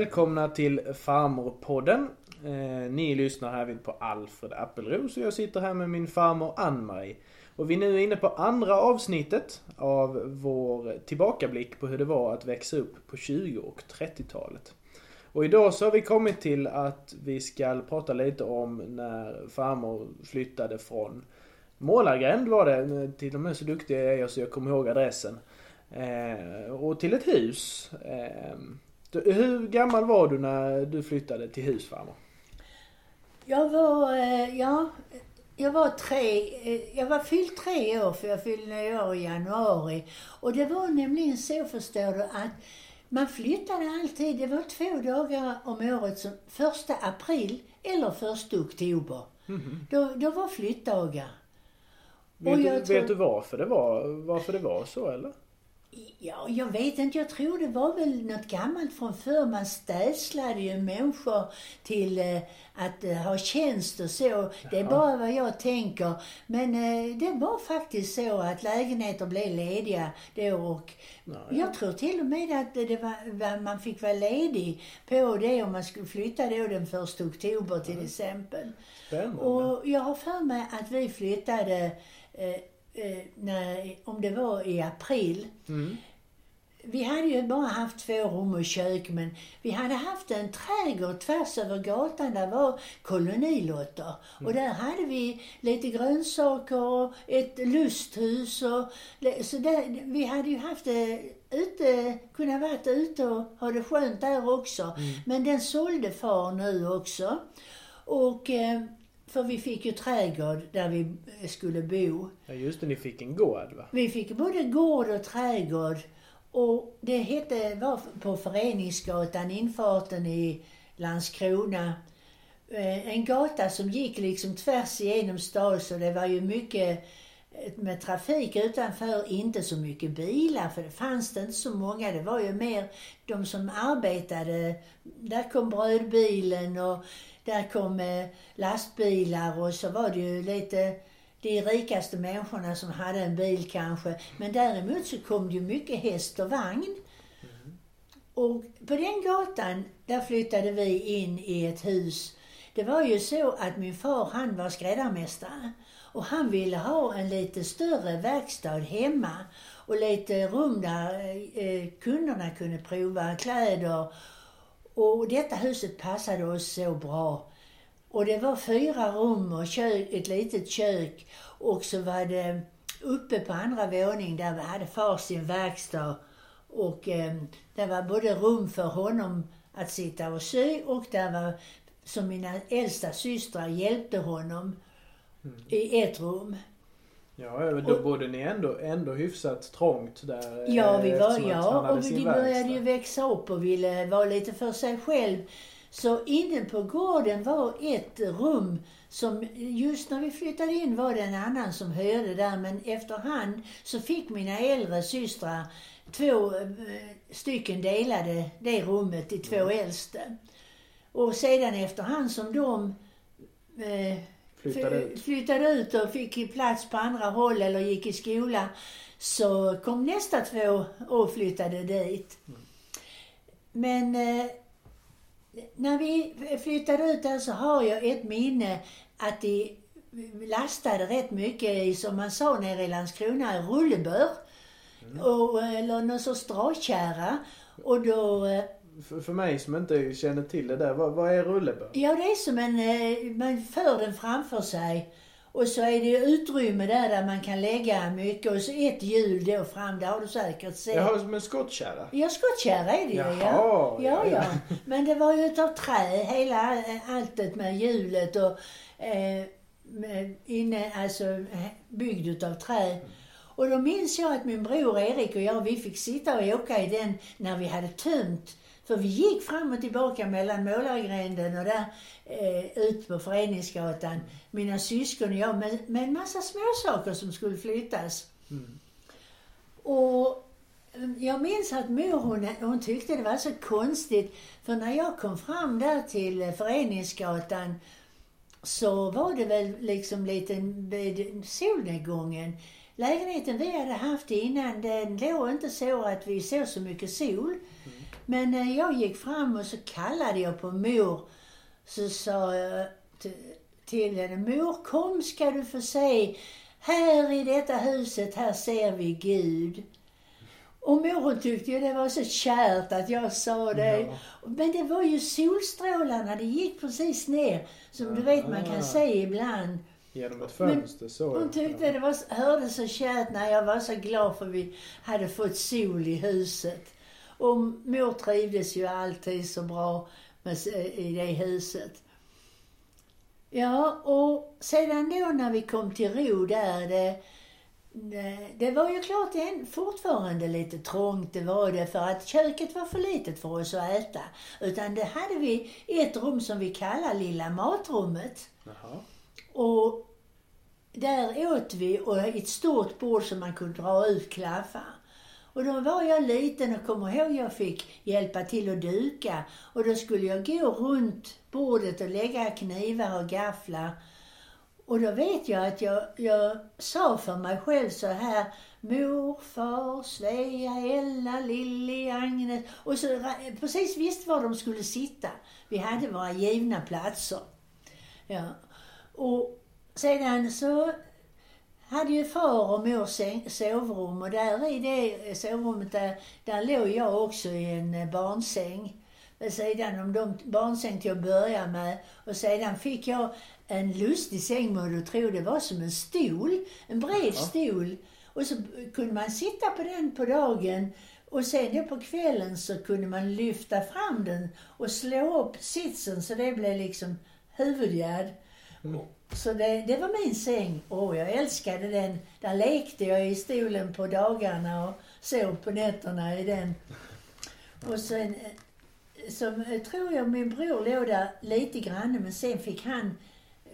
välkomna till Farmorpodden. Eh, ni lyssnar härvid på Alfred Appelros och jag sitter här med min farmor Ann-Marie. Och vi är nu inne på andra avsnittet av vår tillbakablick på hur det var att växa upp på 20 och 30-talet. Och idag så har vi kommit till att vi ska prata lite om när farmor flyttade från Målargränd var det, till och med så duktig är jag så jag kommer ihåg adressen. Eh, och till ett hus. Eh, hur gammal var du när du flyttade till hus farmor? Jag var, eh, ja, jag var tre, eh, jag var fyllt tre år för jag fyllde år i januari. Och det var nämligen så förstår du att man flyttade alltid, det var två dagar om året, som första april eller första oktober. Mm -hmm. då, då var flyttdagar. Vet, du, vet tror... du varför det var, varför det var så eller? Ja, jag vet inte. Jag tror det var väl något gammalt från förr. Man städslade ju människor till eh, att eh, ha tjänst och så. Jaha. Det är bara vad jag tänker. Men eh, det var faktiskt så att lägenheter blev lediga då och ja, ja. jag tror till och med att det var, man fick vara ledig på det om man skulle flytta då den första oktober till ja. exempel. Spännande. Och jag har för mig att vi flyttade eh, när, om det var i april. Mm. Vi hade ju bara haft två rum och kök men vi hade haft en trädgård tvärs över gatan där var kolonilotter. Mm. Och där hade vi lite grönsaker och ett lusthus och så där, vi hade ju haft det ute, kunnat varit ute och ha det skönt där också. Mm. Men den sålde far nu också. Och eh, för vi fick ju trädgård där vi skulle bo. Ja just det, ni fick en gård va? Vi fick både gård och trädgård. Och det hette, var på Föreningsgatan, infarten i Landskrona. Eh, en gata som gick liksom tvärs igenom stan så det var ju mycket eh, med trafik utanför, inte så mycket bilar för det fanns det inte så många. Det var ju mer de som arbetade. Där kom brödbilen och där kom eh, lastbilar och så var det ju lite de rikaste människorna som hade en bil kanske. Men däremot så kom det ju mycket häst och vagn. Mm. Och på den gatan, där flyttade vi in i ett hus. Det var ju så att min far, han var skräddarmästare. Och han ville ha en lite större verkstad hemma och lite rum där eh, kunderna kunde prova kläder och detta huset passade oss så bra. Och det var fyra rum och kök, ett litet kök och så var det uppe på andra våningen där vi hade far sin verkstad. Och eh, det var både rum för honom att sitta och sy och där var, som mina äldsta systrar hjälpte honom mm. i ett rum. Ja, då och, bodde ni ändå, ändå hyfsat trångt där. Ja, vi var, ja och vi började ju växa upp och ville vara lite för sig själv. Så inne på gården var ett rum som just när vi flyttade in var det en annan som hörde där men efterhand så fick mina äldre systrar två eh, stycken delade det rummet, de två mm. äldste. Och sedan efterhand som de eh, flyttade ut. flyttade ut och fick plats på andra håll eller gick i skola så kom nästa två och flyttade dit. Mm. Men eh, när vi flyttade ut där så har jag ett minne att de lastade rätt mycket i, som man sa nere i Landskrona, rullebör. Mm. Och, eller någon sorts dragkärra. Och då eh, för, för mig som inte känner till det där, vad, vad är rullebör? Ja, det är som en, eh, man för den framför sig. Och så är det utrymme där, där man kan lägga mycket och så ett hjul då fram, det har du säkert sett. Jaha, som en skottkärra? Ja, skottkärra är det ju ja. Ja, ja. ja. Men det var ju utav trä, hela eh, alltet med hjulet och eh, inne, alltså byggd utav trä. Och då minns jag att min bror Erik och jag, vi fick sitta och åka i den när vi hade tömt för vi gick fram och tillbaka mellan Målargränden och där eh, ut på Föreningsgatan, mina syskon och jag, med, med en massa småsaker som skulle flyttas. Mm. Och mm, jag minns att mor hon, hon tyckte det var så konstigt, för när jag kom fram där till Föreningsgatan så var det väl liksom lite vid solnedgången. Lägenheten vi hade haft innan, den låg inte så att vi såg så mycket sol. Mm. Men när jag gick fram och så kallade jag på mor. Så sa jag till, henne, mor kom ska du få se. Här i detta huset, här ser vi Gud. Och mor hon tyckte ju det var så kärt att jag sa det. Ja. Men det var ju solstrålarna, det gick precis ner. Som du vet man Ah. kan se ibland. Genom ett fönster så. Hon tyckte det var, hördes så kärt när jag var så glad för vi hade fått sol i huset. Och mor trivdes ju alltid så bra med, i det huset. Ja, och sedan då när vi kom till ro där, det, det, det var ju klart än, fortfarande lite trångt, det var det, för att köket var för litet för oss att äta. Utan det hade vi ett rum som vi kallar lilla matrummet. Jaha. Och där åt vi och ett stort bord som man kunde dra ut klaffar. Och då var jag liten och kommer ihåg jag fick hjälpa till att duka. Och då skulle jag gå runt bordet och lägga knivar och gafflar. Och då vet jag att jag, jag sa för mig själv så här Morfar, Svea, Ella, Lilly, Agnes. Och så precis visste var de skulle sitta. Vi hade våra givna platser. Ja. Och sedan så hade ju far och mor sovrum och där i det sovrummet där, där låg jag också i en eh, barnsäng. Vid sidan om de barnsäng till att börja med. Och sedan fick jag en lustig säng må du tro. Det var som en stol, en bred stol. Och så kunde man sitta på den på dagen och sen då på kvällen så kunde man lyfta fram den och slå upp sitsen så det blev liksom huvudgärd. Mm. Så det, det var min säng. Åh, jag älskade den. Där lekte jag i stolen på dagarna och sov på nätterna i den. Och sen eh, så eh, tror jag min bror låg där lite grann men sen fick han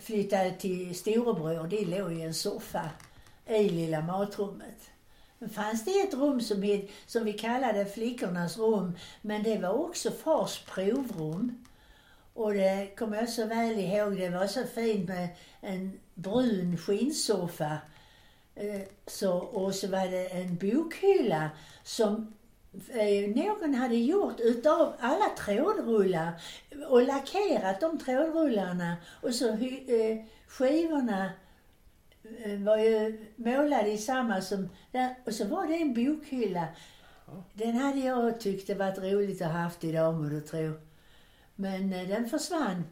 flytta till storebror. Det låg i en soffa i lilla matrummet. Men fanns det ett rum som, som vi kallade flickornas rum, men det var också fars provrum. Och det kommer jag så väl ihåg. Det var så fint med en brun skinnsoffa. Eh, Så, och så var det en bokhylla som eh, någon hade gjort utav alla trådrullar och lackerat de trådrullarna. Och så eh, skivorna var ju målade i samma som. Och så var det en bokhylla. Den hade jag tyckt det varit roligt att haft idag må du tro. Men eh, den försvann.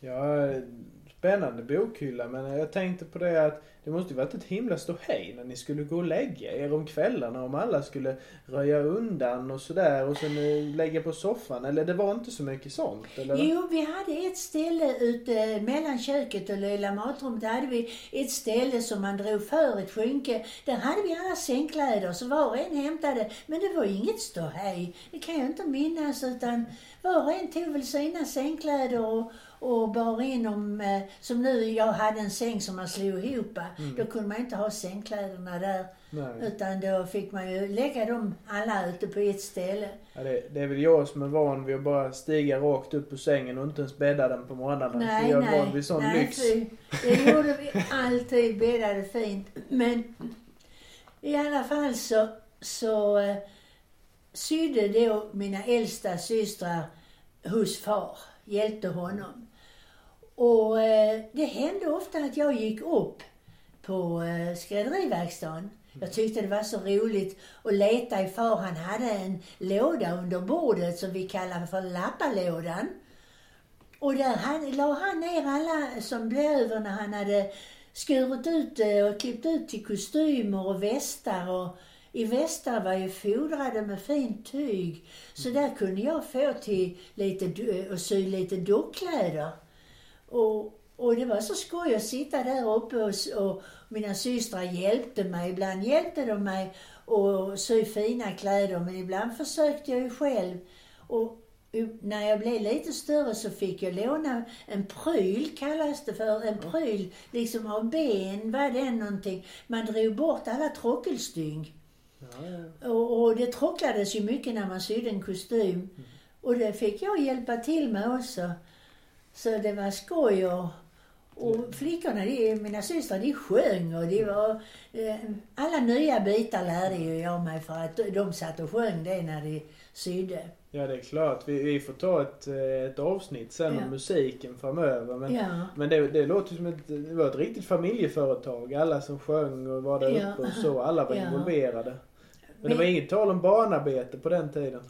Ja, spännande bokhylla men jag tänkte på det att det måste ju varit ett himla ståhej när ni skulle gå och lägga er om kvällarna om alla skulle röja undan och sådär och sen eh, lägga på soffan. Eller det var inte så mycket sånt? Eller? Jo, vi hade ett ställe ute eh, mellan köket och lilla matrummet. Där hade vi ett ställe som man drog för ett skynke. Där hade vi alla sängkläder så var och en hämtade. Men det var inget ståhej. Det kan jag inte minnas utan var och en tog väl sina sängkläder och, och bar in om, eh, som nu, jag hade en säng som man slog ihop. Då kunde man inte ha sängkläderna där. Nej. Utan då fick man ju lägga dem alla ute på ett ställe. Ja, det, det är väl jag som är van vid att bara stiga rakt upp på sängen och inte ens bädda den på morgnarna. Nej, För jag är nej. van vid sån nej, lyx. fy. Det gjorde vi alltid, bäddade fint. Men i alla fall så, så eh, sydde då mina äldsta systrar hos far, hjälpte honom. Och eh, det hände ofta att jag gick upp på eh, skrädderiverkstaden. Jag tyckte det var så roligt att leta i far. Han hade en låda under bordet som vi kallar för lappalådan. Och där han, la han ner alla som blev över när han hade skurit ut eh, och klippt ut till kostymer och västar. Och i västar var ju fodrade med fint tyg. Så där kunde jag få till lite, eh, och sy lite dockkläder. Och, och det var så skoj att sitta där uppe och, och mina systrar hjälpte mig. Ibland hjälpte de mig att sy fina kläder men ibland försökte jag ju själv. Och när jag blev lite större så fick jag låna en pryl, kallas det för. En pryl liksom av ben, var det någonting. Man drog bort alla trockelstyng. Ja, ja. Och, och det tråcklades ju mycket när man sydde en kostym. Och det fick jag hjälpa till med också. Så det var skoj och, Och flickorna, de, mina systrar, de sjöng och det var... Eh, alla nya bitar lärde ju jag mig för att de satt och sjöng det när de sydde. Ja, det är klart. Vi, vi får ta ett, eh, ett avsnitt sen Ja. om musiken framöver. Men, Ja. men det, det låter som ett, det var ett riktigt familjeföretag. Alla som sjöng och var där Ja. uppe och så. Alla var Ja. involverade. Men det Vi- var inget tal om barnarbete på den tiden.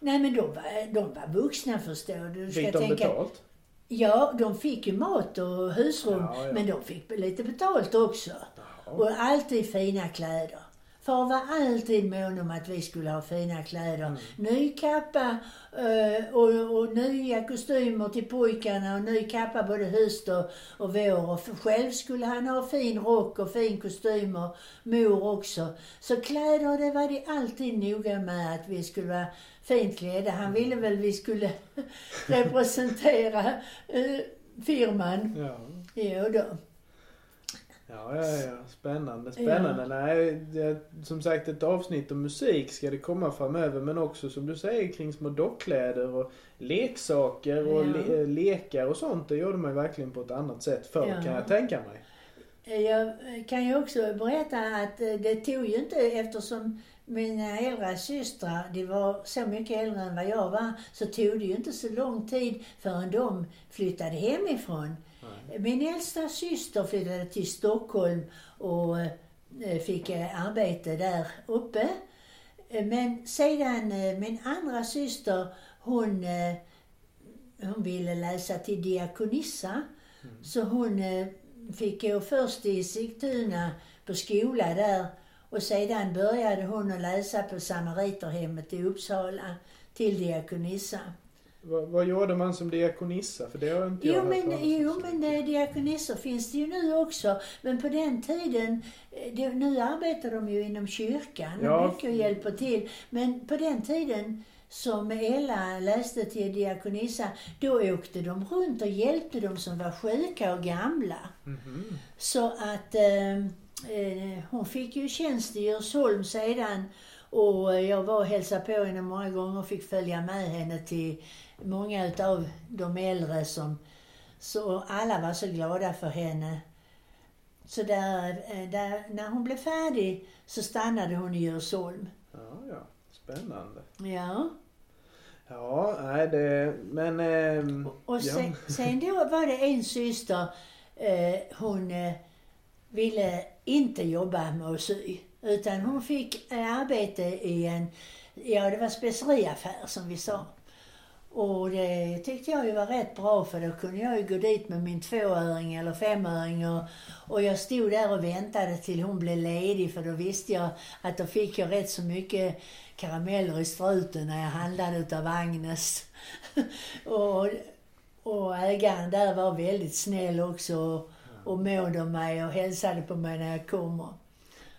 Nej men de var, de var vuxna förstår du. Du Fick de tänka, betalt? Ja, de fick ju mat och husrum. Ja, ja. Men de fick lite betalt också. Och alltid fina kläder. Far var alltid mån om att vi skulle ha fina kläder. Mm. Ny kappa eh, och, och nya kostymer till pojkarna och ny kappa både höst och, och vår. Och själv skulle han ha fin rock och fin kostym och mor också. Så kläder, det var de alltid noga med att vi skulle vara fint klädda. Han ville väl vi skulle representera eh, firman. Ja. Jo då. Ja, ja, ja. Spännande, spännande. Nej, det, som sagt ett avsnitt om musik ska det komma framöver. Men också som du säger kring små dockkläder och leksaker och Ja. le, lekar och sånt. Det gjorde man ju verkligen på ett annat sätt förr Ja. kan jag tänka mig. Jag kan ju också berätta att eh, det tog ju inte, eftersom mina äldre systrar, de var så mycket äldre än vad jag var, så tog det ju inte så lång tid förrän de flyttade hemifrån. Min äldsta syster flyttade till Stockholm och eh, fick eh, arbete där uppe. Eh, Men sedan min andra syster, hon, hon ville läsa till diakonissa. Så hon fick gå först i Sigtuna på skola där och sedan började hon att läsa på Samariterhemmet i Uppsala till diakonissa. Vad, vad gjorde man som diakonissa? För det har inte jag Jo hört men, om. jo men eh, diakonisser finns det ju nu också. Men på den tiden, eh, det, nu arbetar de ju inom kyrkan Ja. mycket och hjälper till. Men på den tiden som Ella läste till diakonissa, då åkte de runt och hjälpte de som var sjuka och gamla. Mhm. Så att eh, eh, hon fick ju tjänst i Djursholm sedan och jag var och hälsade på henne många gånger och fick följa med henne till många utav de äldre som... Så alla var så glada för henne. Så där, eh, där, när hon blev färdig så stannade hon i Djursholm. Ja, ja. Spännande. Ja. Ja, nej det... Men... ehm, Och ja. sen, sen då var det en syster, eh, hon eh, ville inte jobba med att sy. Utan hon fick eh, arbete i en, ja det var speceriaffär som vi sa. Och det tyckte jag ju var rätt bra för då kunde jag ju gå dit med min tvåöring eller femöring och, och jag stod där och väntade till hon blev ledig för då visste jag att då fick jag rätt så mycket karameller i struten när jag handlade utav Agnes. och, och ägaren där var väldigt snäll också och, och mån om mig och hälsade på mig när jag kommer.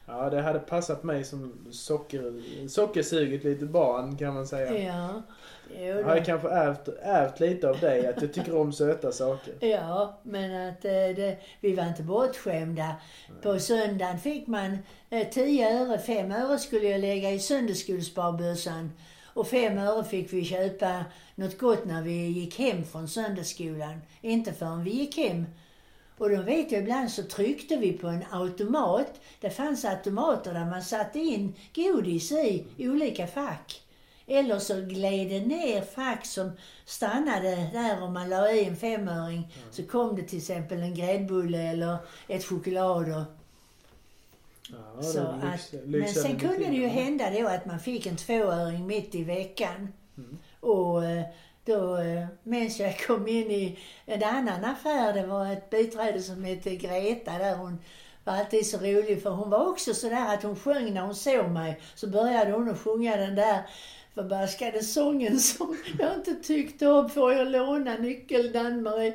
Ja, det hade passat mig som socker, sockersuget litet barn kan man säga. Ja. Jo Jag hade kanske ärvt, ärvt lite av dig, att jag tycker om söta saker. Ja, men att eh, det, vi var inte bortskämda. På söndagen fick man eh, 10 öre, 5 öre skulle jag lägga i söndagsskolesparbössan. Och 5 öre fick vi köpa något gott när vi gick hem från söndagsskolan. Inte förrän vi gick hem. Och då vet jag ibland så tryckte vi på en automat. Det fanns automater där man satte in godis i olika fack. Eller så gled det ner fack som stannade där om man la i en femöring. Så kom det till exempel en gräddbulle eller ett choklad. Och, Ja, så att, men sen kunde det ju hända då att man fick en tvåöring mitt i veckan. Mm. Och eh, då eh, minns jag kom in i en annan affär. Det var ett biträde som hette Greta där. Hon var alltid så rolig för hon var också sådär att hon sjöng när hon såg mig. Så började hon att sjunga den där förbaskade sången som jag inte tyckte om. Får jag låna nyckeln Ann-Marie?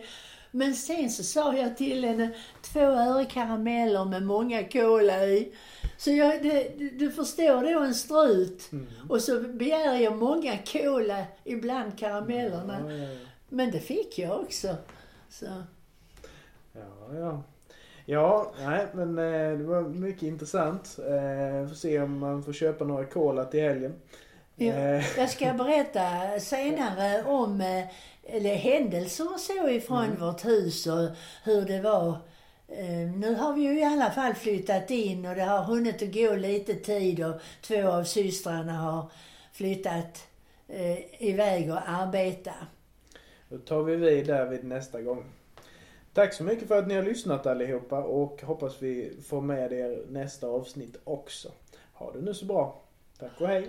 Men sen så sa jag till henne, två öre karameller med många cola i. Så jag, det, du- förstår då en strut. Mm. Och så begär jag många cola ibland karamellerna. Ja, ja, ja. Men det fick jag också. Så. Ja, ja. Ja, nej men eh, det var mycket intressant. Eh, får se om man får köpa några cola till helgen. Eh, Jag ska berätta senare om eh, eller händelser och så ifrån Mm. vårt hus och hur det var. Eh, Nu har vi ju i alla fall flyttat in och det har hunnit att gå lite tid och två av systrarna har flyttat iväg och arbeta. Då tar vi vid där vid nästa gång. Tack så mycket för att ni har lyssnat allihopa och hoppas vi får med er nästa avsnitt också. Ha det nu så bra. Tack och hej.